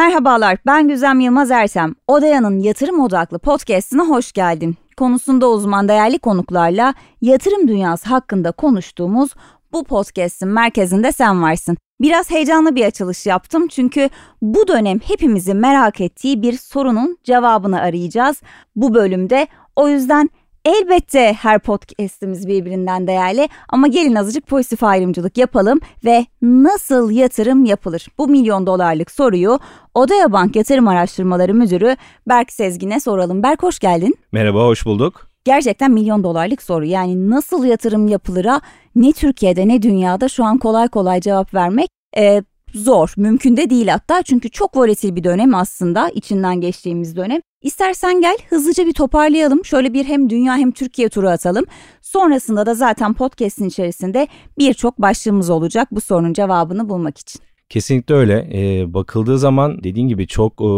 Merhabalar, ben Güzem Yılmaz Ersem. Odaya'nın yatırım odaklı podcastine hoş geldin. Konusunda uzman değerli konuklarla yatırım dünyası hakkında konuştuğumuz bu podcast'in merkezinde sen varsın. Biraz heyecanlı bir açılış yaptım çünkü bu dönem hepimizin merak ettiği bir sorunun cevabını arayacağız bu bölümde. O yüzden Elbette her podcast'imiz birbirinden değerli ama gelin azıcık pozitif ayrımcılık yapalım ve nasıl yatırım yapılır? Bu milyon dolarlık soruyu Odaya Bank Yatırım Araştırmaları Müdürü Berk Sezgin'e soralım. Berk hoş geldin. Merhaba, hoş bulduk. Gerçekten milyon dolarlık soru. Yani nasıl yatırım yapılıra ne Türkiye'de ne dünyada şu an kolay kolay cevap vermek e, zor. Mümkün de değil hatta çünkü çok volatil bir dönem aslında içinden geçtiğimiz dönem. İstersen gel hızlıca bir toparlayalım. Şöyle bir hem dünya hem Türkiye turu atalım. Sonrasında da zaten podcast'in içerisinde birçok başlığımız olacak bu sorunun cevabını bulmak için. Kesinlikle öyle. Ee, bakıldığı zaman dediğin gibi çok e,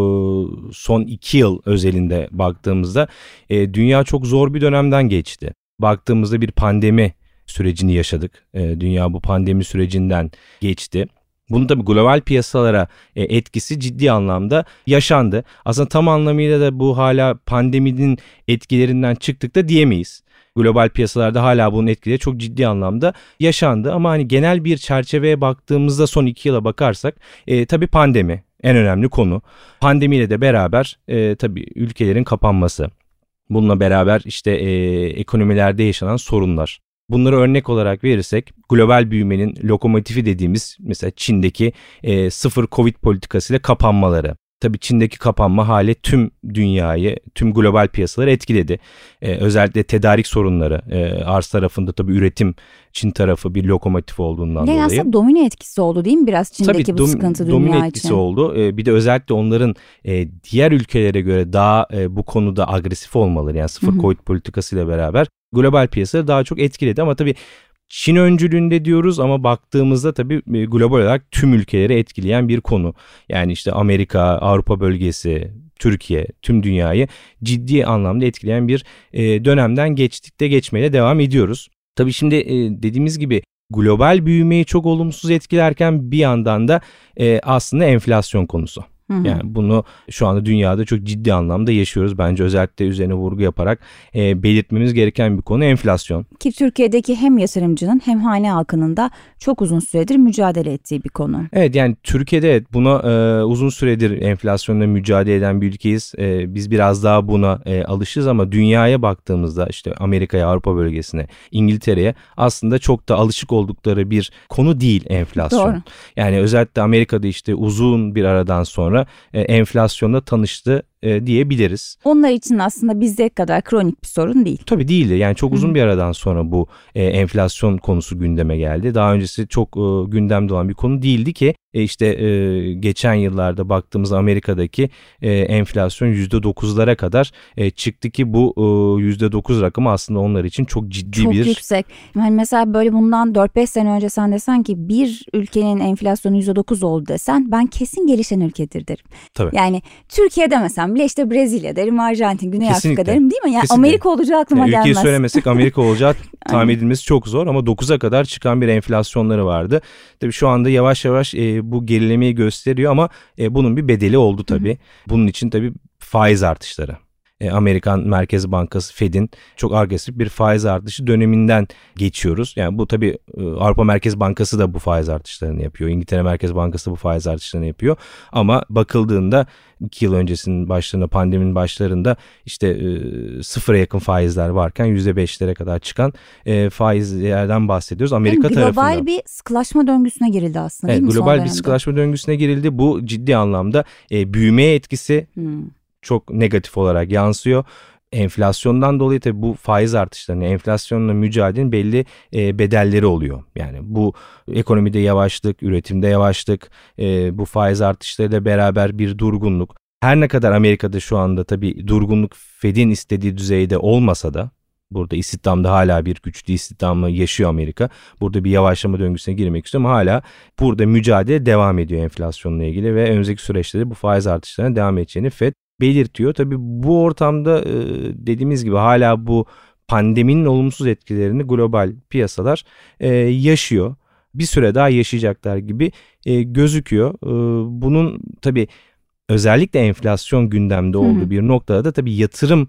son iki yıl özelinde baktığımızda e, dünya çok zor bir dönemden geçti. Baktığımızda bir pandemi sürecini yaşadık. E, dünya bu pandemi sürecinden geçti. Bunun tabii global piyasalara e, etkisi ciddi anlamda yaşandı. Aslında tam anlamıyla da bu hala pandeminin etkilerinden çıktık da diyemeyiz. Global piyasalarda hala bunun etkileri çok ciddi anlamda yaşandı ama hani genel bir çerçeveye baktığımızda son iki yıla bakarsak e, tabii pandemi en önemli konu. Pandemiyle de beraber e, tabii ülkelerin kapanması. Bununla beraber işte e, ekonomilerde yaşanan sorunlar. Bunları örnek olarak verirsek global büyümenin lokomotifi dediğimiz mesela Çin'deki e, sıfır Covid politikasıyla kapanmaları. Tabii Çin'deki kapanma hali tüm dünyayı, tüm global piyasaları etkiledi. Ee, özellikle tedarik sorunları, e, arz tarafında tabii üretim Çin tarafı bir lokomotif olduğundan dolayı. Aslında domine etkisi oldu değil mi biraz Çin'deki tabii, bu dom, sıkıntı dünya domine etkisi oldu. Ee, bir de özellikle onların e, diğer ülkelere göre daha e, bu konuda agresif olmaları yani sıfır Covid politikasıyla beraber global piyasaları daha çok etkiledi ama tabii Çin öncülüğünde diyoruz ama baktığımızda tabii e, global olarak tüm ülkeleri etkileyen bir konu. Yani işte Amerika, Avrupa bölgesi, Türkiye, tüm dünyayı ciddi anlamda etkileyen bir e, dönemden geçtik de geçmeye devam ediyoruz. Tabii şimdi e, dediğimiz gibi global büyümeyi çok olumsuz etkilerken bir yandan da aslında enflasyon konusu. Hı Yani bunu şu anda dünyada çok ciddi anlamda yaşıyoruz. Bence özellikle üzerine vurgu yaparak e, belirtmemiz gereken bir konu enflasyon. Ki Türkiye'deki hem yatırımcının hem hane halkının da çok uzun süredir mücadele ettiği bir konu. Evet yani Türkiye'de buna e, uzun süredir enflasyonla mücadele eden bir ülkeyiz. E, biz biraz daha buna e, alışız ama dünyaya baktığımızda işte Amerika'ya, Avrupa bölgesine, İngiltere'ye aslında çok da alışık oldukları bir konu değil enflasyon. Doğru. Yani özellikle Amerika'da işte uzun bir aradan sonra e, enflasyonla tanıştı e, diyebiliriz. Onlar için aslında bizde kadar kronik bir sorun değil. Tabii değildi. Yani çok uzun bir aradan sonra bu e, enflasyon konusu gündeme geldi. Daha öncesi çok e, gündemde olan bir konu değildi ki e, işte e, geçen yıllarda baktığımız Amerika'daki e, enflasyon %9'lara kadar e, çıktı ki bu e, %9 rakamı aslında onlar için çok ciddi çok bir... Çok yüksek. Yani mesela böyle bundan 4-5 sene önce sen desen ki bir ülkenin enflasyonu %9 oldu desen ben kesin gelişen ülkedir derim. Tabii. Yani Türkiye'de mesela bile işte Brezilya derim, Arjantin, Güney Kesinlikle. Afrika derim değil mi? Yani Kesinlikle. Amerika olacağı aklıma yani gelmez. Ülkeyi söylemesek Amerika olacağı tahmin edilmesi çok zor ama 9'a kadar çıkan bir enflasyonları vardı. Tabii şu anda yavaş yavaş e, bu gerilemeyi gösteriyor ama e, bunun bir bedeli oldu tabii. Bunun için tabii faiz artışları. E, Amerikan Merkez Bankası Fed'in çok agresif bir faiz artışı döneminden geçiyoruz. Yani bu tabii e, Avrupa Merkez Bankası da bu faiz artışlarını yapıyor. İngiltere Merkez Bankası da bu faiz artışlarını yapıyor. Ama bakıldığında iki yıl öncesinin başlarında pandeminin başlarında işte e, sıfıra yakın faizler varken yüzde beşlere kadar çıkan e, faizlerden bahsediyoruz. Amerika yani global tarafında. Global bir sıkılaşma döngüsüne girildi aslında evet, değil mi? Global bir sıkılaşma döngüsüne girildi. Bu ciddi anlamda e, büyümeye etkisi hmm çok negatif olarak yansıyor. Enflasyondan dolayı tabii bu faiz artışlarının enflasyonla mücadelenin belli e, bedelleri oluyor. Yani bu ekonomide yavaşlık, üretimde yavaşlık, e, bu faiz artışlarıyla beraber bir durgunluk. Her ne kadar Amerika'da şu anda tabii durgunluk Fed'in istediği düzeyde olmasa da Burada istihdamda hala bir güçlü istihdamı yaşıyor Amerika. Burada bir yavaşlama döngüsüne girmek istiyor ama hala burada mücadele devam ediyor enflasyonla ilgili ve önümüzdeki süreçte de bu faiz artışlarına devam edeceğini Fed belirtiyor. Tabii bu ortamda e, dediğimiz gibi hala bu pandeminin olumsuz etkilerini global piyasalar e, yaşıyor. Bir süre daha yaşayacaklar gibi e, gözüküyor. Bunun tabii özellikle enflasyon gündemde olduğu bir noktada da tabii yatırım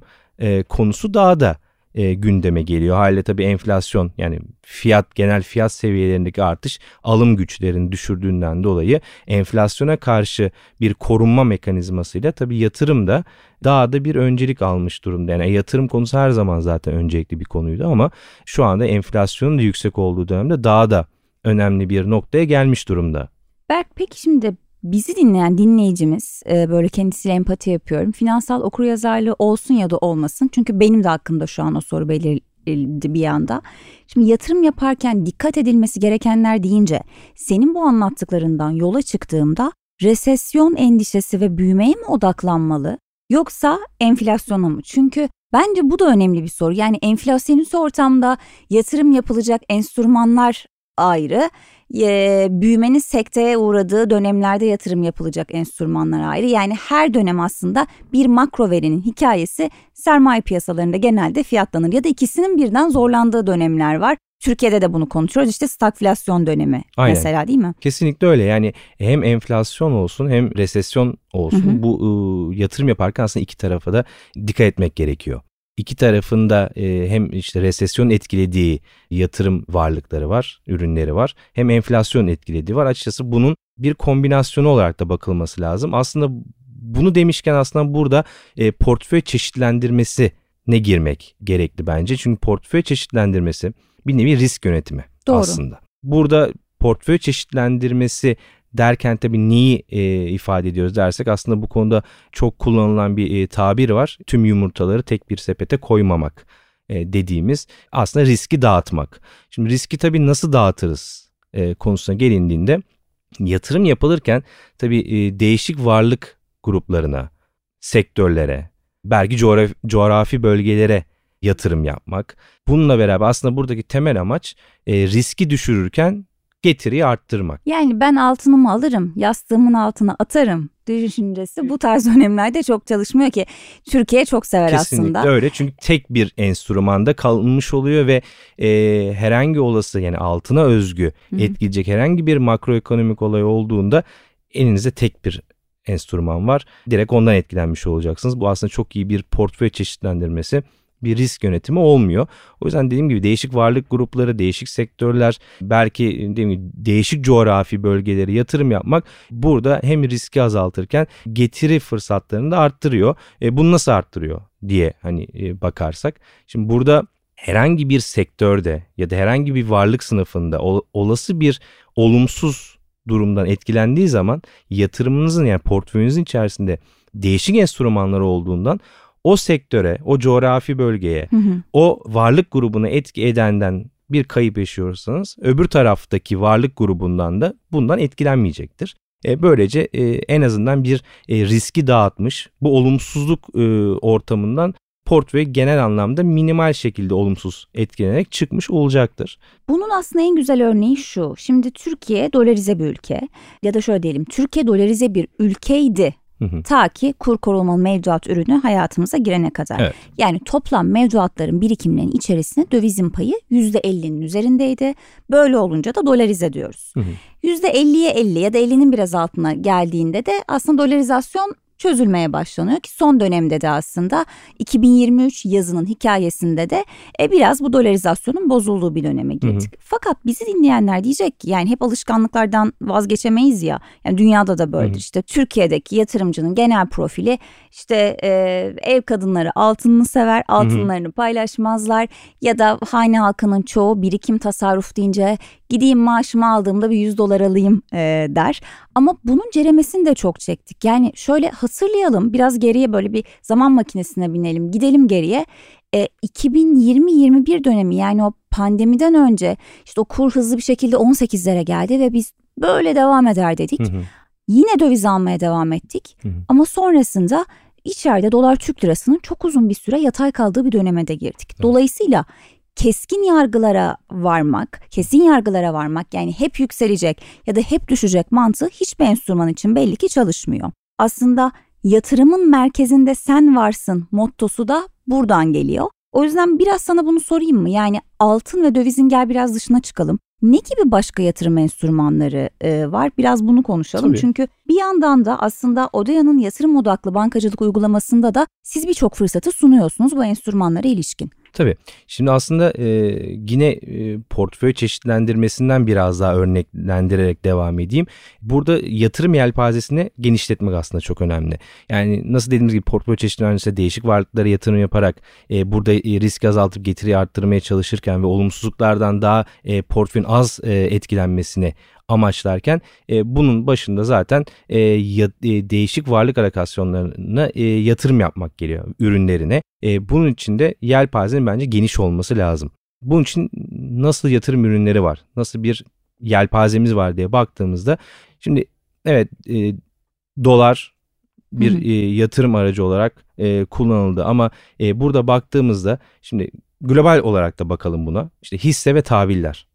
konusu daha da e, gündeme geliyor. Haliyle tabii enflasyon yani fiyat genel fiyat seviyelerindeki artış alım güçlerini düşürdüğünden dolayı enflasyona karşı bir korunma mekanizmasıyla tabii yatırım da daha da bir öncelik almış durumda. Yani yatırım konusu her zaman zaten öncelikli bir konuydu ama şu anda enflasyonun da yüksek olduğu dönemde daha da önemli bir noktaya gelmiş durumda. Berk peki şimdi bizi dinleyen dinleyicimiz e, böyle kendisiyle empati yapıyorum. Finansal okuryazarlığı olsun ya da olmasın. Çünkü benim de hakkında şu an o soru belirledi bir yanda. Şimdi yatırım yaparken dikkat edilmesi gerekenler deyince senin bu anlattıklarından yola çıktığımda resesyon endişesi ve büyümeye mi odaklanmalı yoksa enflasyona mı? Çünkü bence bu da önemli bir soru. Yani enflasyonist ortamda yatırım yapılacak enstrümanlar ayrı e, büyümenin sekteye uğradığı dönemlerde yatırım yapılacak enstrümanlar ayrı. Yani her dönem aslında bir makro verinin hikayesi sermaye piyasalarında genelde fiyatlanır ya da ikisinin birden zorlandığı dönemler var. Türkiye'de de bunu konuşuyoruz işte stagflasyon dönemi Aynen. mesela değil mi? Kesinlikle öyle yani hem enflasyon olsun hem resesyon olsun hı hı. bu ıı, yatırım yaparken aslında iki tarafa da dikkat etmek gerekiyor iki tarafında e, hem işte resesyon etkilediği yatırım varlıkları var, ürünleri var. Hem enflasyon etkilediği var. Açıkçası bunun bir kombinasyonu olarak da bakılması lazım. Aslında bunu demişken aslında burada e, portföy çeşitlendirmesi ne girmek gerekli bence. Çünkü portföy çeşitlendirmesi bir nevi risk yönetimi Doğru. aslında. Burada portföy çeşitlendirmesi derken tabii neyi e, ifade ediyoruz dersek aslında bu konuda çok kullanılan bir e, tabir var. Tüm yumurtaları tek bir sepete koymamak e, dediğimiz aslında riski dağıtmak. Şimdi riski tabii nasıl dağıtırız e, konusuna gelindiğinde yatırım yapılırken tabii e, değişik varlık gruplarına, sektörlere, belki coğrafi, coğrafi bölgelere yatırım yapmak. Bununla beraber aslında buradaki temel amaç e, riski düşürürken getiriyi arttırmak. Yani ben altınımı alırım, yastığımın altına atarım düşüncesi bu tarz dönemlerde çok çalışmıyor ki. Türkiye çok sever Kesinlikle aslında. Kesinlikle öyle çünkü tek bir enstrümanda kalmış oluyor ve e, herhangi olası yani altına özgü Hı-hı. etkileyecek herhangi bir makroekonomik olay olduğunda elinizde tek bir enstrüman var. Direkt ondan etkilenmiş olacaksınız. Bu aslında çok iyi bir portföy çeşitlendirmesi bir risk yönetimi olmuyor. O yüzden dediğim gibi değişik varlık grupları, değişik sektörler, belki dediğim gibi değişik coğrafi bölgeleri yatırım yapmak burada hem riski azaltırken getiri fırsatlarını da arttırıyor. E, bunu nasıl arttırıyor diye hani e, bakarsak. Şimdi burada herhangi bir sektörde ya da herhangi bir varlık sınıfında olası bir olumsuz durumdan etkilendiği zaman yatırımınızın yani portföyünüzün içerisinde değişik enstrümanlar olduğundan o sektöre, o coğrafi bölgeye, hı hı. o varlık grubuna etki edenden bir kayıp yaşıyorsanız öbür taraftaki varlık grubundan da bundan etkilenmeyecektir. E, böylece e, en azından bir e, riski dağıtmış bu olumsuzluk e, ortamından portföy genel anlamda minimal şekilde olumsuz etkilenerek çıkmış olacaktır. Bunun aslında en güzel örneği şu. Şimdi Türkiye dolarize bir ülke ya da şöyle diyelim Türkiye dolarize bir ülkeydi Ta ki kur korumalı mevduat ürünü hayatımıza girene kadar. Evet. Yani toplam mevduatların birikimlerinin içerisinde dövizin payı %50'nin üzerindeydi. Böyle olunca da dolarize diyoruz. Hı hı. %50'ye 50 ya da 50'nin biraz altına geldiğinde de aslında dolarizasyon çözülmeye başlanıyor ki son dönemde de aslında 2023 yazının hikayesinde de e, biraz bu dolarizasyonun bozulduğu bir döneme girdik. Hı hı. Fakat bizi dinleyenler diyecek ki yani hep alışkanlıklardan vazgeçemeyiz ya. Yani dünyada da. Hı hı. İşte Türkiye'deki yatırımcının genel profili işte e, ev kadınları altınını sever, altınlarını hı hı. paylaşmazlar ya da hane halkının çoğu birikim tasarruf deyince gideyim maaşımı aldığımda bir 100 dolar alayım e, der. Ama bunun ceremesini de çok çektik. Yani şöyle hatırlayalım biraz geriye böyle bir zaman makinesine binelim gidelim geriye. E, 2020-21 dönemi yani o pandemiden önce işte o kur hızlı bir şekilde 18'lere geldi ve biz böyle devam eder dedik. Hı hı. Yine döviz almaya devam ettik hı hı. ama sonrasında içeride dolar Türk lirasının çok uzun bir süre yatay kaldığı bir döneme de girdik. Dolayısıyla keskin yargılara varmak, kesin yargılara varmak yani hep yükselecek ya da hep düşecek mantığı hiçbir enstrüman için belli ki çalışmıyor. Aslında yatırımın merkezinde sen varsın mottosu da buradan geliyor. O yüzden biraz sana bunu sorayım mı? Yani altın ve dövizin gel biraz dışına çıkalım. Ne gibi başka yatırım enstrümanları e, var? Biraz bunu konuşalım. Tabii. Çünkü bir yandan da aslında Odaya'nın yatırım odaklı bankacılık uygulamasında da siz birçok fırsatı sunuyorsunuz bu enstrümanlara ilişkin. Tabii. Şimdi aslında e, yine e, portföy çeşitlendirmesinden biraz daha örneklendirerek devam edeyim. Burada yatırım yelpazesini genişletmek aslında çok önemli. Yani nasıl dediğimiz gibi portföy çeşitlendirmesinde değişik varlıklara yatırım yaparak e, burada e, risk azaltıp getiriyi arttırmaya çalışırken ve olumsuzluklardan daha e, portföyün az e, etkilenmesini amaçlarken e, bunun başında zaten e, ya, e, değişik varlık alokasyonlarına e, yatırım yapmak geliyor ürünlerine. E, bunun için de yelpazenin bence geniş olması lazım. Bunun için nasıl yatırım ürünleri var? Nasıl bir yelpazemiz var diye baktığımızda şimdi evet e, dolar bir Hı hı. e, yatırım aracı olarak e, kullanıldı ama e, burada baktığımızda şimdi global olarak da bakalım buna. İşte hisse ve tahviller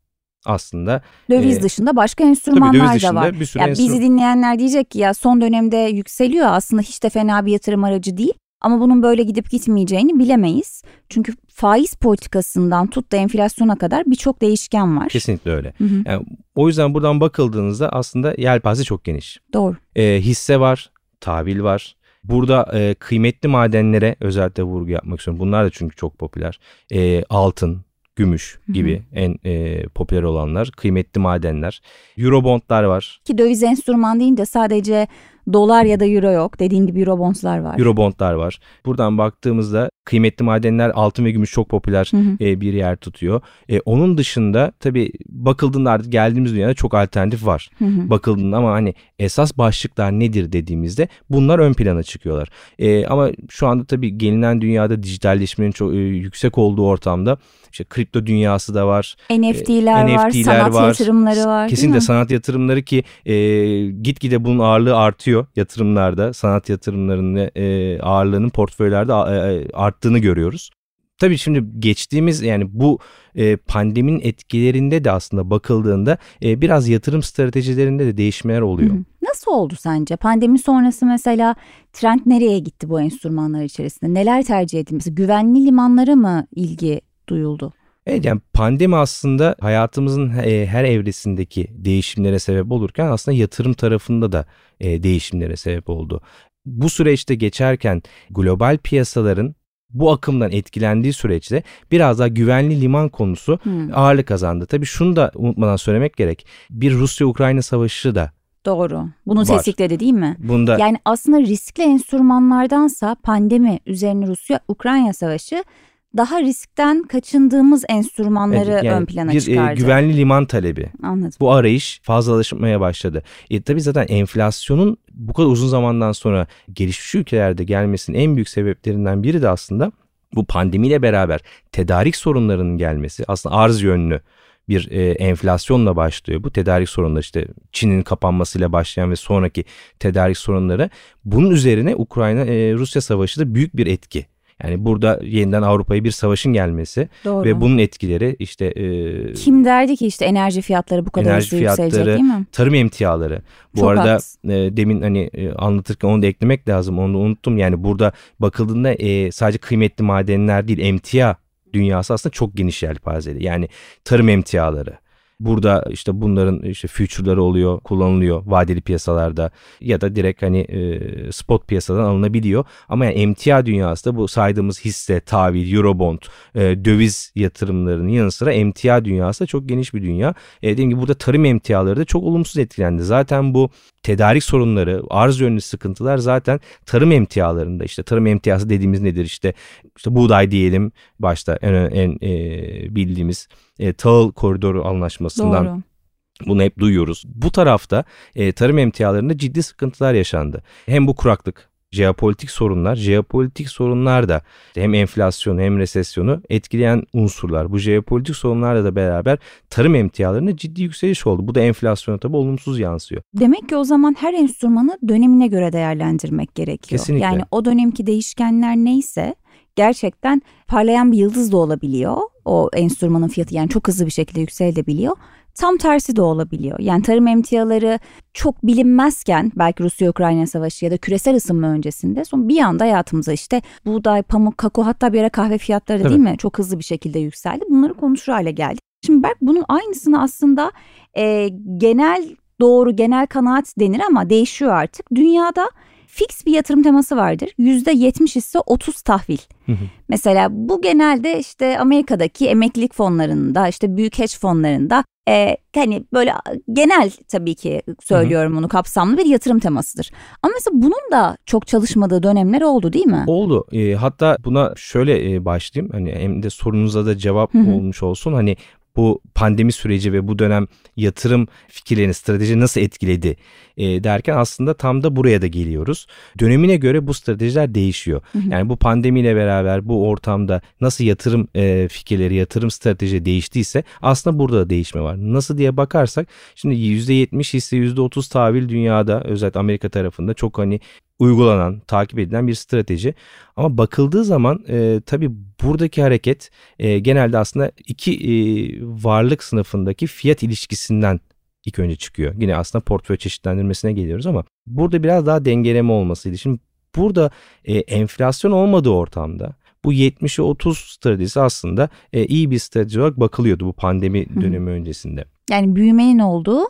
aslında Döviz Ee, dışında başka tabii enstrümanlar döviz da dışında var. bir sürü Ya enstrü- bizi dinleyenler diyecek ki ya son dönemde yükseliyor aslında hiç de fena bir yatırım aracı değil. Ama bunun böyle gidip gitmeyeceğini bilemeyiz. Çünkü faiz politikasından tut da enflasyona kadar birçok değişken var. kesinlikle öyle. Hı hı, Yani o yüzden buradan bakıldığınızda aslında yelpaze çok geniş. doğru. E, hisse var, tahvil var. Burada e, kıymetli madenlere özellikle vurgu yapmak istiyorum. Bunlar da çünkü çok popüler. E, altın, gümüş Hı hı. gibi en e, popüler olanlar. Kıymetli madenler. Eurobondlar var. Ki döviz enstrüman deyince sadece dolar ya da euro yok. Dediğin gibi eurobondslar var. Eurobondlar var. Buradan baktığımızda kıymetli madenler altın ve gümüş çok popüler Hı hı. e, bir yer tutuyor. E, onun dışında tabii bakıldığında artık geldiğimiz dünyada çok alternatif var. Hı hı. bakıldığında ama hani esas başlıklar nedir dediğimizde bunlar ön plana çıkıyorlar. Ee, ama şu anda tabii gelinen dünyada dijitalleşmenin çok e, yüksek olduğu ortamda işte kripto dünyası da var. NFT'ler var, NFT'ler sanat var. yatırımları var. Kesinlikle sanat yatırımları ki e, gitgide bunun ağırlığı artıyor yatırımlarda. Sanat yatırımlarının e, ağırlığının portföylerde a- e, arttığını görüyoruz. Tabii şimdi geçtiğimiz yani bu e, pandeminin etkilerinde de aslında bakıldığında e, biraz yatırım stratejilerinde de değişmeler oluyor. Hı hı. Nasıl oldu sence? Pandemi sonrası mesela trend nereye gitti bu enstrümanlar içerisinde? Neler tercih edildi? Mesela güvenli limanlara mı ilgi duyuldu? Evet yani pandemi aslında hayatımızın e, her evresindeki değişimlere sebep olurken aslında yatırım tarafında da e, değişimlere sebep oldu. Bu süreçte geçerken global piyasaların bu akımdan etkilendiği süreçte biraz daha güvenli liman konusu Hmm, ağırlık kazandı. Tabii şunu da unutmadan söylemek gerek. Bir Rusya-Ukrayna savaşı da doğru. Bunu Var. tetikledi değil mi? bunda Yani aslında riskli enstrümanlardansa pandemi üzerine Rusya-Ukrayna savaşı daha riskten kaçındığımız enstrümanları Evet, yani ön plana bir e, çıkardı. güvenli liman talebi Anladım. bu arayış fazlalaşmaya başladı. E, tabii zaten enflasyonun bu kadar uzun zamandan sonra gelişmiş ülkelerde gelmesinin en büyük sebeplerinden biri de aslında bu pandemiyle beraber tedarik sorunlarının gelmesi aslında arz yönlü bir e, enflasyonla başlıyor. Bu tedarik sorunları işte Çin'in kapanmasıyla başlayan ve sonraki tedarik sorunları. Bunun üzerine Ukrayna-Rusya savaşı da büyük bir etki. Yani burada yeniden Avrupa'ya bir savaşın gelmesi Doğru. ve bunun etkileri işte e, Kim derdi ki işte enerji fiyatları bu kadar Enerji fiyatları, değil mi? tarım emtiaları. Bu Çok arada e, demin hani e, anlatırken onu da eklemek lazım. Onu da unuttum. Yani burada bakıldığında e, sadece kıymetli madenler değil emtia dünyası aslında çok geniş yelpazeli. Yani tarım emtiaları. Burada işte bunların işte future'ları oluyor, kullanılıyor vadeli piyasalarda ya da direkt hani spot piyasadan alınabiliyor. Ama yani emtia dünyası da bu saydığımız hisse, tahvil, eurobond, döviz yatırımlarının yanı sıra emtia dünyası da çok geniş bir dünya. Dediğim gibi burada tarım emtiaları da çok olumsuz etkilendi. Zaten bu tedarik sorunları, arz yönlü sıkıntılar zaten tarım emtialarında işte tarım emtiası dediğimiz nedir işte işte buğday diyelim başta en en e, bildiğimiz e, tahıl koridoru anlaşmasından Doğru. bunu hep duyuyoruz. Bu tarafta e, tarım emtialarında ciddi sıkıntılar yaşandı. Hem bu kuraklık, jeopolitik sorunlar, jeopolitik sorunlar da hem enflasyonu hem resesyonu etkileyen unsurlar. Bu jeopolitik sorunlarla da beraber tarım emtialarında ciddi yükseliş oldu. Bu da enflasyona tabii olumsuz yansıyor. Demek ki o zaman her enstrümanı dönemine göre değerlendirmek gerekiyor. Kesinlikle. Yani o dönemki değişkenler neyse gerçekten parlayan bir yıldız da olabiliyor. O enstrümanın fiyatı yani çok hızlı bir şekilde yükselebiliyor. Tam tersi de olabiliyor. Yani tarım emtiaları çok bilinmezken belki Rusya-Ukrayna savaşı ya da küresel ısınma öncesinde son bir anda hayatımıza işte buğday, pamuk, kakao hatta bir ara kahve fiyatları da değil mi? Çok hızlı bir şekilde yükseldi. Bunları konuşur hale geldi. Şimdi Berk bunun aynısını aslında e, genel doğru genel kanaat denir ama değişiyor artık. Dünyada fix bir yatırım teması vardır. %70 ise 30 tahvil. Mesela bu genelde işte Amerika'daki emeklilik fonlarında işte büyük hedge fonlarında e, hani böyle genel tabii ki söylüyorum bunu kapsamlı bir yatırım temasıdır. Ama mesela bunun da çok çalışmadığı dönemler oldu değil mi? Oldu. E, hatta buna şöyle e, başlayayım. Hani hem de sorunuza da cevap Hı-hı. olmuş olsun. Hani bu pandemi süreci ve bu dönem yatırım fikirlerini, strateji nasıl etkiledi e, derken aslında tam da buraya da geliyoruz. Dönemine göre bu stratejiler değişiyor. Hı hı. Yani bu pandemiyle beraber bu ortamda nasıl yatırım e, fikirleri, yatırım strateji değiştiyse aslında burada da değişme var. Nasıl diye bakarsak şimdi %70 hisse %30 tahvil dünyada özellikle Amerika tarafında çok hani uygulanan, takip edilen bir strateji. Ama bakıldığı zaman e, tabii buradaki hareket e, genelde aslında iki e, varlık sınıfındaki fiyat ilişkisinden ilk önce çıkıyor. Yine aslında portföy çeşitlendirmesine geliyoruz ama burada biraz daha dengeleme olmasıydı. Şimdi burada e, enflasyon olmadığı ortamda bu 70'e 30 stratejisi aslında e, iyi bir strateji olarak bakılıyordu bu pandemi dönemi Hı. öncesinde. Yani büyümenin olduğu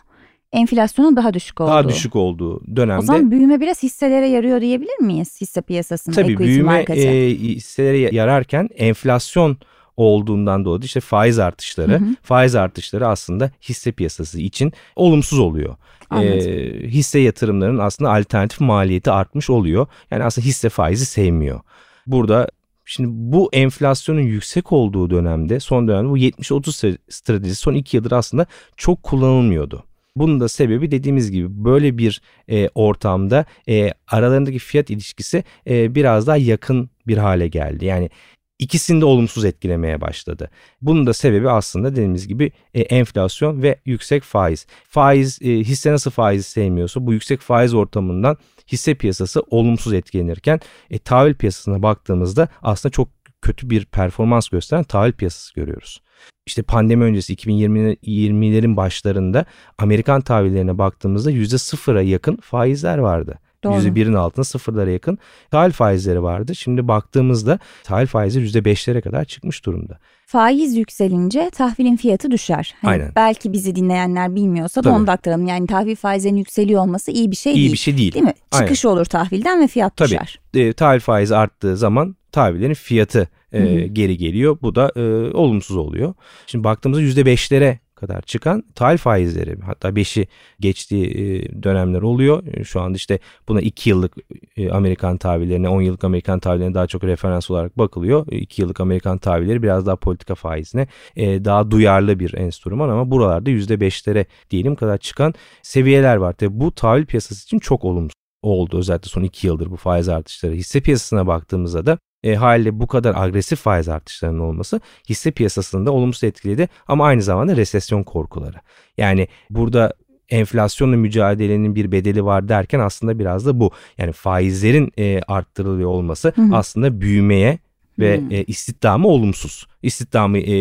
enflasyonun daha düşük olduğu. Daha düşük olduğu dönemde. O zaman büyüme biraz hisselere yarıyor diyebilir miyiz hisse piyasasında? Tabii büyüme e, hisselere yararken enflasyon olduğundan dolayı işte faiz artışları, hı hı. faiz artışları aslında hisse piyasası için olumsuz oluyor. Ee, hisse yatırımlarının aslında alternatif maliyeti artmış oluyor. Yani aslında hisse faizi sevmiyor. Burada Şimdi bu enflasyonun yüksek olduğu dönemde son dönemde bu 70-30 stratejisi son 2 yıldır aslında çok kullanılmıyordu. Bunun da sebebi dediğimiz gibi böyle bir e, ortamda e, aralarındaki fiyat ilişkisi e, biraz daha yakın bir hale geldi. Yani ikisini de olumsuz etkilemeye başladı. Bunun da sebebi aslında dediğimiz gibi e, enflasyon ve yüksek faiz. Faiz e, hisse nasıl faizi sevmiyorsa bu yüksek faiz ortamından hisse piyasası olumsuz etkilenirken e, tahvil piyasasına baktığımızda aslında çok kötü bir performans gösteren tahvil piyasası görüyoruz. İşte pandemi öncesi 2020'lerin başlarında Amerikan tahvillerine baktığımızda %0'a yakın faizler vardı. Doğru. %1'in altında sıfırlara yakın tahvil faizleri vardı. Şimdi baktığımızda tahvil faizi %5'lere kadar çıkmış durumda. Faiz yükselince tahvilin fiyatı düşer. Hani Aynen. Belki bizi dinleyenler bilmiyorsa da onu da aktaralım. Yani tahvil faizlerinin yükseliyor olması iyi bir şey iyi değil. İyi bir şey değil. Değil mi? Çıkış Aynen. olur tahvilden ve fiyat Tabii. düşer. E, tahvil faizi arttığı zaman tahvillerin fiyatı e, geri geliyor. Bu da e, olumsuz oluyor. Şimdi baktığımızda %5'lere kadar çıkan tahvil faizleri hatta 5'i geçtiği dönemler oluyor. Şu anda işte buna 2 yıllık Amerikan tahvillerine 10 yıllık Amerikan tahvillerine daha çok referans olarak bakılıyor. 2 yıllık Amerikan tahvilleri biraz daha politika faizine daha duyarlı bir enstrüman ama buralarda %5'lere diyelim kadar çıkan seviyeler var. Tabi bu tahvil piyasası için çok olumsuz oldu özellikle son 2 yıldır bu faiz artışları. Hisse piyasasına baktığımızda da e, haliyle bu kadar agresif faiz artışlarının olması hisse piyasasında olumsuz etkiledi ama aynı zamanda resesyon korkuları. Yani burada enflasyonla mücadelenin bir bedeli var derken aslında biraz da bu. Yani faizlerin e, arttırılıyor olması Hı-hı. aslında büyümeye ve hmm. e, istihdamı olumsuz. İstihdamı e,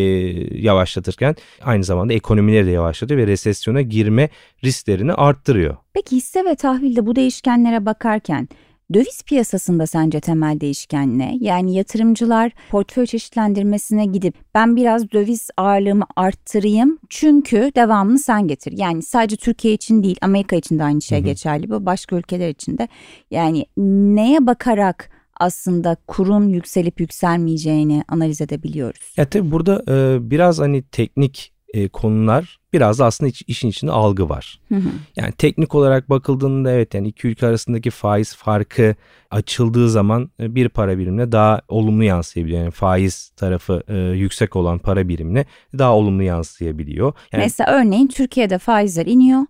yavaşlatırken aynı zamanda ekonomileri de yavaşlatıyor ve resesyona girme risklerini arttırıyor. Peki hisse ve tahvilde bu değişkenlere bakarken Döviz piyasasında sence temel değişken ne? Yani yatırımcılar portföy çeşitlendirmesine gidip ben biraz döviz ağırlığımı arttırayım çünkü devamını sen getir. Yani sadece Türkiye için değil Amerika için de aynı şey hı hı. geçerli bu başka ülkeler için de. Yani neye bakarak aslında kurun yükselip yükselmeyeceğini analiz edebiliyoruz. Ya tabii burada e, biraz hani teknik e, konular biraz da aslında iç, işin içinde algı var. Hı hı. Yani teknik olarak bakıldığında evet yani iki ülke arasındaki faiz farkı açıldığı zaman e, bir para birimine daha olumlu yansıyabiliyor. Yani faiz tarafı e, yüksek olan para birimine daha olumlu yansıyabiliyor. Yani, Mesela örneğin Türkiye'de faizler iniyor.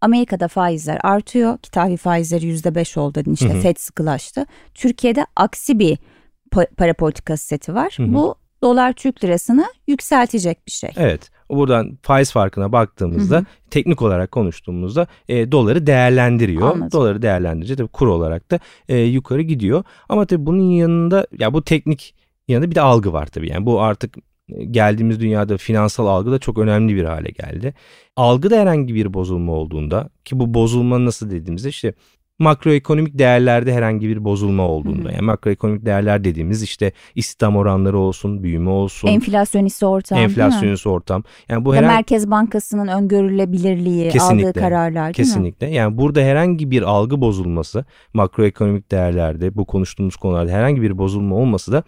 Amerika'da faizler artıyor ki tahvil faizleri %5 oldu işte hı hı. FED sıkılaştı. Türkiye'de aksi bir para politikası seti var. Hı hı. Bu dolar Türk lirasını yükseltecek bir şey. Evet. Buradan faiz farkına baktığımızda hı hı. teknik olarak konuştuğumuzda e, doları değerlendiriyor. Anladım. Doları değerlendirince tabii kur olarak da e, yukarı gidiyor. Ama tabii bunun yanında ya bu teknik yanında bir de algı var tabii. Yani bu artık e, geldiğimiz dünyada finansal algı da çok önemli bir hale geldi. Algıda herhangi bir bozulma olduğunda ki bu bozulma nasıl dediğimizde işte makroekonomik değerlerde herhangi bir bozulma olduğunda. Hı hı. Yani makroekonomik değerler dediğimiz işte istihdam oranları olsun, büyüme olsun. Enflasyonist ortam. Enflasyonist ortam. Yani bu herhangi... Merkez Bankası'nın öngörülebilirliği, kesinlikle, aldığı kararlar Kesinlikle. Mi? Yani burada herhangi bir algı bozulması makroekonomik değerlerde bu konuştuğumuz konularda herhangi bir bozulma olması da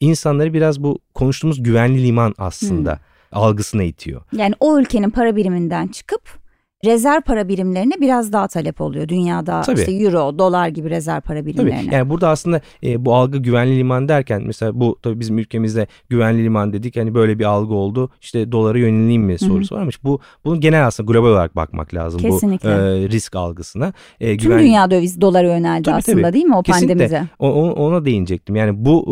insanları biraz bu konuştuğumuz güvenli liman aslında hmm. algısına itiyor. Yani o ülkenin para biriminden çıkıp rezerv para birimlerine biraz daha talep oluyor. Dünyada Tabii. işte euro, dolar gibi rezerv para birimlerine. Tabii. Yani burada aslında e, bu algı güvenli liman derken mesela bu tabii bizim ülkemizde güvenli liman dedik hani böyle bir algı oldu. İşte dolara yöneleyim mi sorusu varmış. Bu bunun genel aslında global olarak bakmak lazım Kesinlikle. bu e, risk algısına. E, Tüm güven... dünya döviz dolara yöneldi tabii, aslında tabii. değil mi o Kesinlikle. pandemize? O, ona değinecektim. Yani bu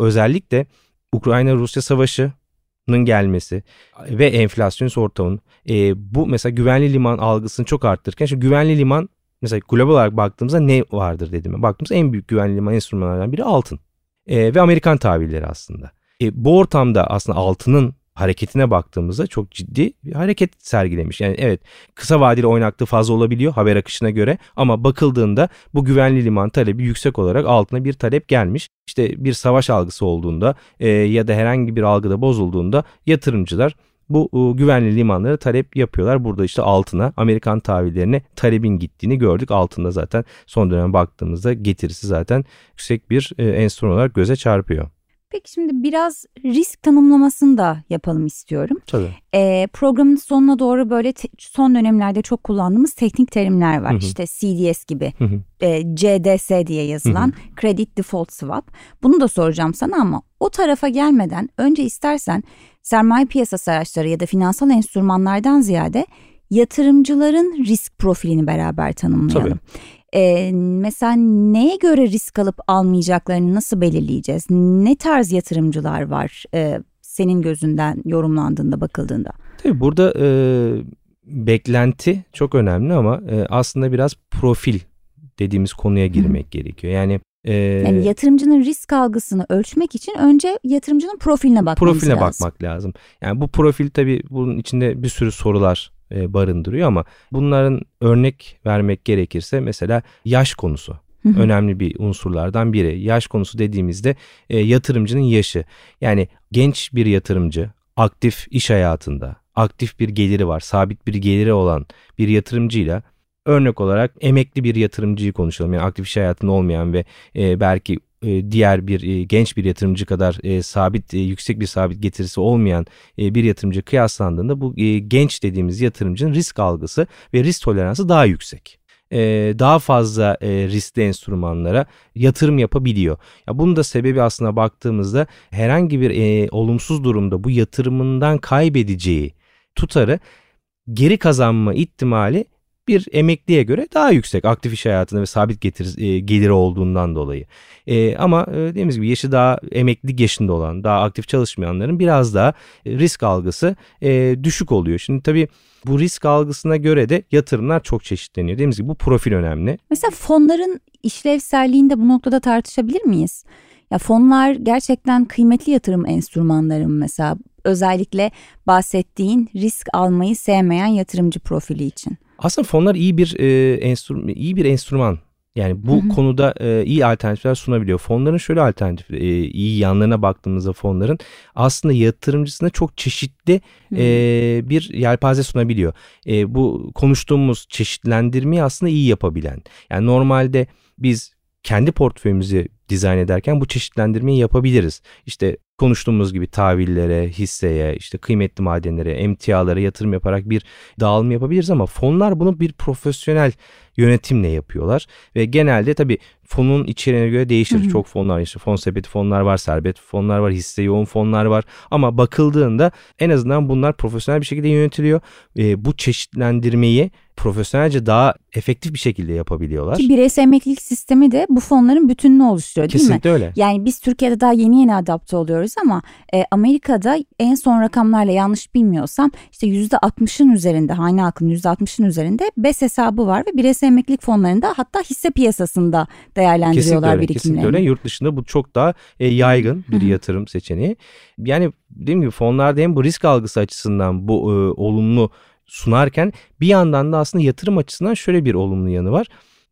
e, özellikle Ukrayna-Rusya savaşı gelmesi ve enflasyon ortamın e, bu mesela güvenli liman algısını çok arttırırken şu güvenli liman mesela global olarak baktığımızda ne vardır dedim. Baktığımızda en büyük güvenli liman enstrümanlardan biri altın e, ve Amerikan tahvilleri aslında. E, bu ortamda aslında altının hareketine baktığımızda çok ciddi bir hareket sergilemiş. Yani evet kısa vadeli oynaklığı fazla olabiliyor haber akışına göre ama bakıldığında bu güvenli liman talebi yüksek olarak altına bir talep gelmiş. İşte bir savaş algısı olduğunda e, ya da herhangi bir algıda bozulduğunda yatırımcılar bu e, güvenli limanlara talep yapıyorlar. Burada işte altına Amerikan tahvillerine talebin gittiğini gördük. Altında zaten son dönem baktığımızda getirisi zaten yüksek bir e, enstrüman olarak göze çarpıyor. Peki şimdi biraz risk tanımlamasını da yapalım istiyorum. Tabii. Ee, programın sonuna doğru böyle te- son dönemlerde çok kullandığımız teknik terimler var. Hı hı. İşte CDS gibi, hı hı. E, CDS diye yazılan hı hı. Credit Default Swap. Bunu da soracağım sana ama o tarafa gelmeden önce istersen sermaye piyasası araçları ya da finansal enstrümanlardan ziyade yatırımcıların risk profilini beraber tanımlayalım. Tabii. Ee, mesela neye göre risk alıp almayacaklarını nasıl belirleyeceğiz? Ne tarz yatırımcılar var e, senin gözünden yorumlandığında bakıldığında? Tabii burada e, beklenti çok önemli ama e, aslında biraz profil dediğimiz konuya girmek Hı. gerekiyor. Yani ee, yani yatırımcının risk algısını ölçmek için önce yatırımcının profiline profiline lazım. bakmak lazım. Yani bu profil tabii bunun içinde bir sürü sorular e, barındırıyor ama bunların örnek vermek gerekirse mesela yaş konusu önemli bir unsurlardan biri. Yaş konusu dediğimizde e, yatırımcının yaşı. Yani genç bir yatırımcı aktif iş hayatında, aktif bir geliri var, sabit bir geliri olan bir yatırımcıyla örnek olarak emekli bir yatırımcıyı konuşalım. Yani aktif iş hayatında olmayan ve e, belki e, diğer bir e, genç bir yatırımcı kadar e, sabit yüksek bir sabit getirisi olmayan bir yatırımcı kıyaslandığında bu genç dediğimiz yatırımcının risk algısı ve risk toleransı daha yüksek daha fazla riskli enstrümanlara yatırım yapabiliyor. Ya bunun da sebebi aslında baktığımızda herhangi bir olumsuz durumda bu yatırımından kaybedeceği tutarı geri kazanma ihtimali bir emekliye göre daha yüksek aktif iş hayatında ve sabit getir, e, geliri olduğundan dolayı. E, ama e, dediğimiz gibi yaşı daha emeklilik yaşında olan daha aktif çalışmayanların biraz daha e, risk algısı e, düşük oluyor. Şimdi tabii bu risk algısına göre de yatırımlar çok çeşitleniyor. Dediğimiz gibi bu profil önemli. Mesela fonların işlevselliğini de bu noktada tartışabilir miyiz? Ya fonlar gerçekten kıymetli yatırım enstrümanları mı mesela özellikle bahsettiğin risk almayı sevmeyen yatırımcı profili için. Aslında fonlar iyi bir e, enstrüman, iyi bir enstrüman. Yani bu hı hı. konuda e, iyi alternatifler sunabiliyor. Fonların şöyle alternatif e, iyi yanlarına baktığımızda fonların aslında yatırımcısına çok çeşitli e, bir yelpaze sunabiliyor. E, bu konuştuğumuz çeşitlendirmeyi aslında iyi yapabilen. Yani normalde biz kendi portföyümüzü dizayn ederken bu çeşitlendirmeyi yapabiliriz. İşte konuştuğumuz gibi tahvillere, hisseye, işte kıymetli madenlere, emtialara yatırım yaparak bir dağılım yapabiliriz ama fonlar bunu bir profesyonel yönetimle yapıyorlar ve genelde tabii fonun içeriğine göre değişir. Hı hı. Çok fonlar işte fon sepeti fonlar var, serbest fonlar var, hisse yoğun fonlar var ama bakıldığında en azından bunlar profesyonel bir şekilde yönetiliyor. E, bu çeşitlendirmeyi profesyonelce daha efektif bir şekilde yapabiliyorlar. Ki bireysel emeklilik sistemi de bu fonların bütününü oluşturuyor değil Kesinlikle mi? öyle. Yani biz Türkiye'de daha yeni yeni adapte oluyoruz ama e, Amerika'da en son rakamlarla yanlış bilmiyorsam işte %60'ın üzerinde hane halkının %60'ın üzerinde BES hesabı var ve bireysel emeklilik fonlarında hatta hisse piyasasında değerlendiriyorlar kesinlikle öyle, birikimlerini. Kesinlikle öyle. Yurt dışında bu çok daha e, yaygın bir yatırım seçeneği. Yani dediğim gibi fonlarda hem bu risk algısı açısından bu e, olumlu sunarken bir yandan da aslında yatırım açısından şöyle bir olumlu yanı var.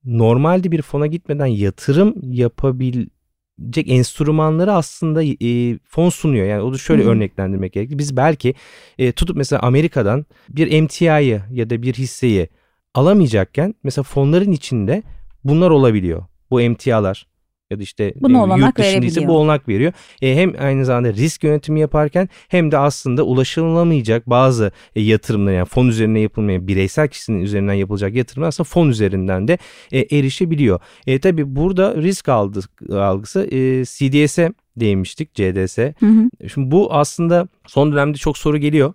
normalde bir fona gitmeden yatırım yapabilecek enstrümanları aslında e, fon sunuyor. Yani onu şöyle Hı-hı. örneklendirmek gerekir. Biz belki e, tutup mesela Amerika'dan bir MTI'yi ya da bir hisseyi alamayacakken mesela fonların içinde bunlar olabiliyor. Bu emtialar ya da işte Buna yurt dışındaysa bu olanak veriyor. E, hem aynı zamanda risk yönetimi yaparken hem de aslında ulaşılamayacak bazı e, yatırımlar yani fon üzerine yapılmayan bireysel kişinin üzerinden yapılacak yatırımlar aslında fon üzerinden de e, erişebiliyor. E, tabii burada risk algı, algısı e, CDS'e değinmiştik CDS. Hı hı. Şimdi bu aslında son dönemde çok soru geliyor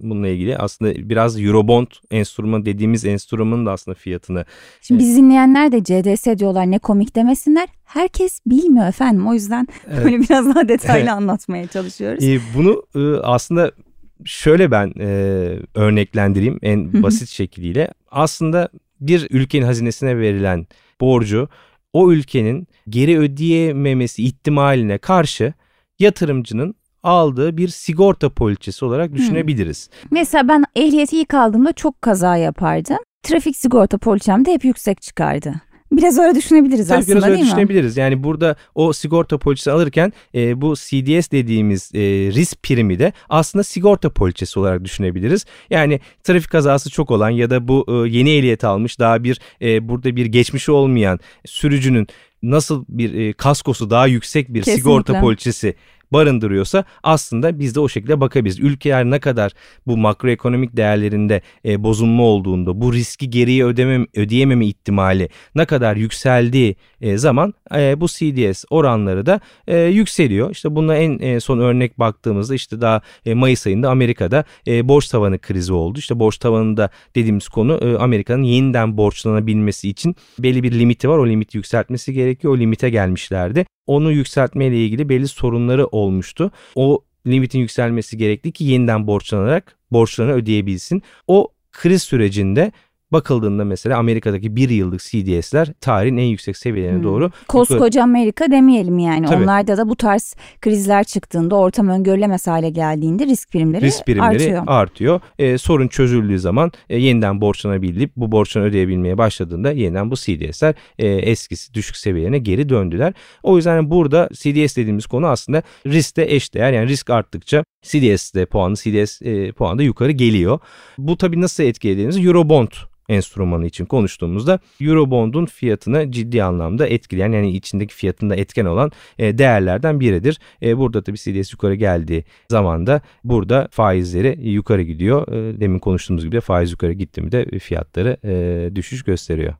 bununla ilgili. Aslında biraz Eurobond enstrümanı dediğimiz enstrümanın da aslında fiyatını. Şimdi biz dinleyenler de CDS diyorlar ne komik demesinler. Herkes bilmiyor efendim o yüzden evet. böyle biraz daha detaylı anlatmaya çalışıyoruz. Ee, bunu e, aslında şöyle ben e, örneklendireyim en basit şekliyle. Aslında bir ülkenin hazinesine verilen borcu o ülkenin geri ödeyememesi ihtimaline karşı yatırımcının aldığı bir sigorta poliçesi olarak düşünebiliriz. Hmm. Mesela ben ehliyeti ilk aldığımda çok kaza yapardım. Trafik sigorta poliçem de hep yüksek çıkardı. Biraz öyle düşünebiliriz Tabii aslında biraz öyle değil düşünebiliriz. Mi? Yani burada o sigorta poliçesi alırken e, bu CDS dediğimiz e, risk primi de aslında sigorta poliçesi olarak düşünebiliriz. Yani trafik kazası çok olan ya da bu e, yeni ehliyet almış daha bir e, burada bir geçmişi olmayan sürücünün nasıl bir e, kaskosu daha yüksek bir Kesinlikle. sigorta poliçesi barındırıyorsa aslında biz de o şekilde bakabiliriz. Ülkeler ne kadar bu makroekonomik değerlerinde e, bozulma olduğunda bu riski geriye ödemem, ödeyememe ihtimali ne kadar yükseldiği e, zaman e, bu CDS oranları da e, yükseliyor. İşte buna en e, son örnek baktığımızda işte daha e, Mayıs ayında Amerika'da e, borç tavanı krizi oldu. İşte borç tavanında dediğimiz konu e, Amerika'nın yeniden borçlanabilmesi için belli bir limiti var. O limiti yükseltmesi gerekiyor. O limite gelmişlerdi onu yükseltmeyle ilgili belli sorunları olmuştu. O limitin yükselmesi gerekli ki yeniden borçlanarak borçlarını ödeyebilsin. O kriz sürecinde bakıldığında mesela Amerika'daki bir yıllık CDS'ler tarihin en yüksek seviyelerine hmm. doğru. Koskoca Amerika demeyelim yani. Tabii. Onlarda da bu tarz krizler çıktığında ortam öngörülemez hale geldiğinde risk primleri, risk primleri artıyor. artıyor. Ee, sorun çözüldüğü zaman e, yeniden borçlanabilip bu borçlarını ödeyebilmeye başladığında yeniden bu CDS'ler e, eskisi düşük seviyelerine geri döndüler. O yüzden burada CDS dediğimiz konu aslında riskte eşdeğer. Yani risk arttıkça CDS'de puanı CDS e, puanı da yukarı geliyor. Bu tabii nasıl etkilediğimiz Eurobond enstrümanı için konuştuğumuzda Eurobond'un fiyatını ciddi anlamda etkileyen yani içindeki fiyatında etken olan e, değerlerden biridir. E, burada tabii CDS yukarı geldiği zaman da burada faizleri yukarı gidiyor. E, demin konuştuğumuz gibi de faiz yukarı gitti mi de fiyatları düşüş gösteriyor.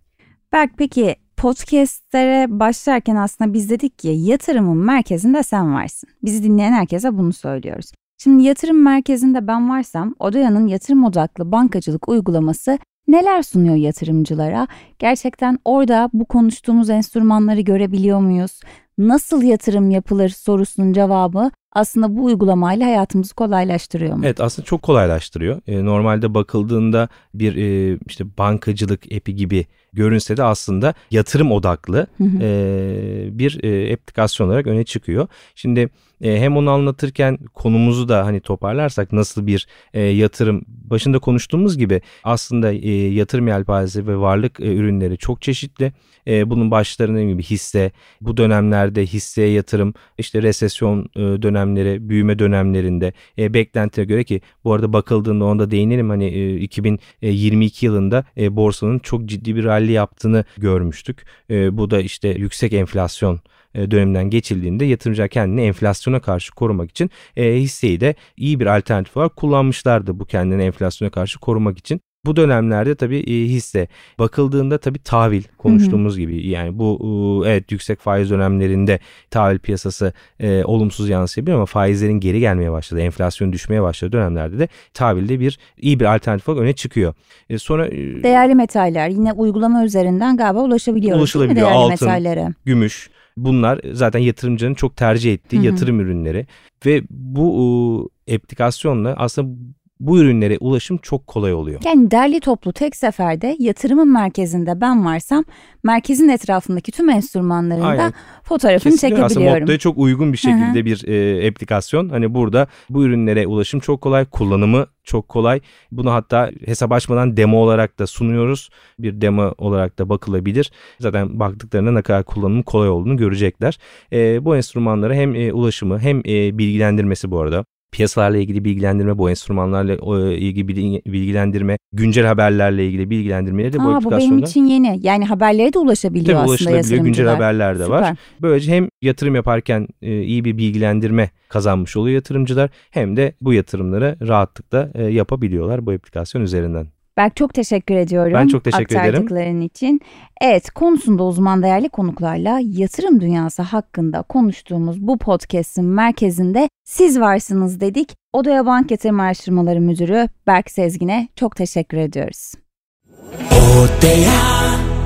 Berk peki podcastlere başlarken aslında biz dedik ki yatırımın merkezinde sen varsın. Bizi dinleyen herkese bunu söylüyoruz. Şimdi yatırım merkezinde ben varsam Odaya'nın yatırım odaklı bankacılık uygulaması neler sunuyor yatırımcılara? Gerçekten orada bu konuştuğumuz enstrümanları görebiliyor muyuz? Nasıl yatırım yapılır sorusunun cevabı aslında bu uygulamayla hayatımızı kolaylaştırıyor mu? Evet aslında çok kolaylaştırıyor. E, normalde bakıldığında bir e, işte bankacılık epi gibi görünse de aslında yatırım odaklı. E, bir e, aplikasyon olarak öne çıkıyor. Şimdi e, hem onu anlatırken konumuzu da hani toparlarsak nasıl bir e, yatırım başında konuştuğumuz gibi aslında e, yatırım yelpazesi ve varlık e, ürünleri çok çeşitli. E, bunun başlarında gibi hisse, bu dönemlerde hisseye yatırım, işte resesyon e, dönemleri, büyüme dönemlerinde e, beklentiye göre ki bu arada bakıldığında onda değinelim hani e, 2022 yılında e, borsanın çok ciddi bir rally yaptığını görmüştük. E, bu da işte yüksek enflasyon e, döneminden geçildiğinde yatırımcılar kendini enflasyona karşı korumak için e, hisseyi de iyi bir alternatif olarak kullanmışlardı bu kendini enflasyona karşı korumak için. Bu dönemlerde tabii e, hisse bakıldığında tabii tahvil konuştuğumuz hı hı. gibi yani bu evet yüksek faiz dönemlerinde tahvil piyasası e, olumsuz yansıyabilir ama faizlerin geri gelmeye başladı, enflasyon düşmeye başladı dönemlerde de tahvilde bir iyi bir alternatif olarak öne çıkıyor. E, sonra e, değerli metaller yine uygulama üzerinden galiba ulaşabiliyoruz. Ulaşılabiliyor. Değerli Altın, metallere. gümüş, Bunlar zaten yatırımcının çok tercih ettiği Hı-hı. yatırım ürünleri ve bu aplikasyonla aslında bu ürünlere ulaşım çok kolay oluyor. Yani derli toplu tek seferde yatırımın merkezinde ben varsam merkezin etrafındaki tüm enstrümanların da fotoğrafını Kesinlikle. çekebiliyorum. Aslında Motto'ya çok uygun bir şekilde bir e, aplikasyon. Hani burada bu ürünlere ulaşım çok kolay, kullanımı çok kolay. Bunu hatta hesap açmadan demo olarak da sunuyoruz. Bir demo olarak da bakılabilir. Zaten baktıklarında ne kadar kullanımı kolay olduğunu görecekler. E, bu enstrümanlara hem e, ulaşımı hem e, bilgilendirmesi bu arada piyasalarla ilgili bilgilendirme, bu enstrümanlarla ilgili bilgilendirme, güncel haberlerle ilgili bilgilendirmeleri de bu Aa, aplikasyonda. Bu benim için yeni. Yani haberlere de ulaşabiliyor Tabii aslında ulaşılabiliyor. Güncel haberler de Süper. var. Böylece hem yatırım yaparken e, iyi bir bilgilendirme kazanmış oluyor yatırımcılar hem de bu yatırımları rahatlıkla e, yapabiliyorlar bu aplikasyon üzerinden. Berk çok teşekkür ediyorum. Ben çok teşekkür ederim. Aktardıkların için. Evet konusunda uzman değerli konuklarla yatırım dünyası hakkında konuştuğumuz bu podcast'in merkezinde siz varsınız dedik. Odaya Bank Yatırım Araştırmaları Müdürü Berk Sezgin'e çok teşekkür ediyoruz. Odaya.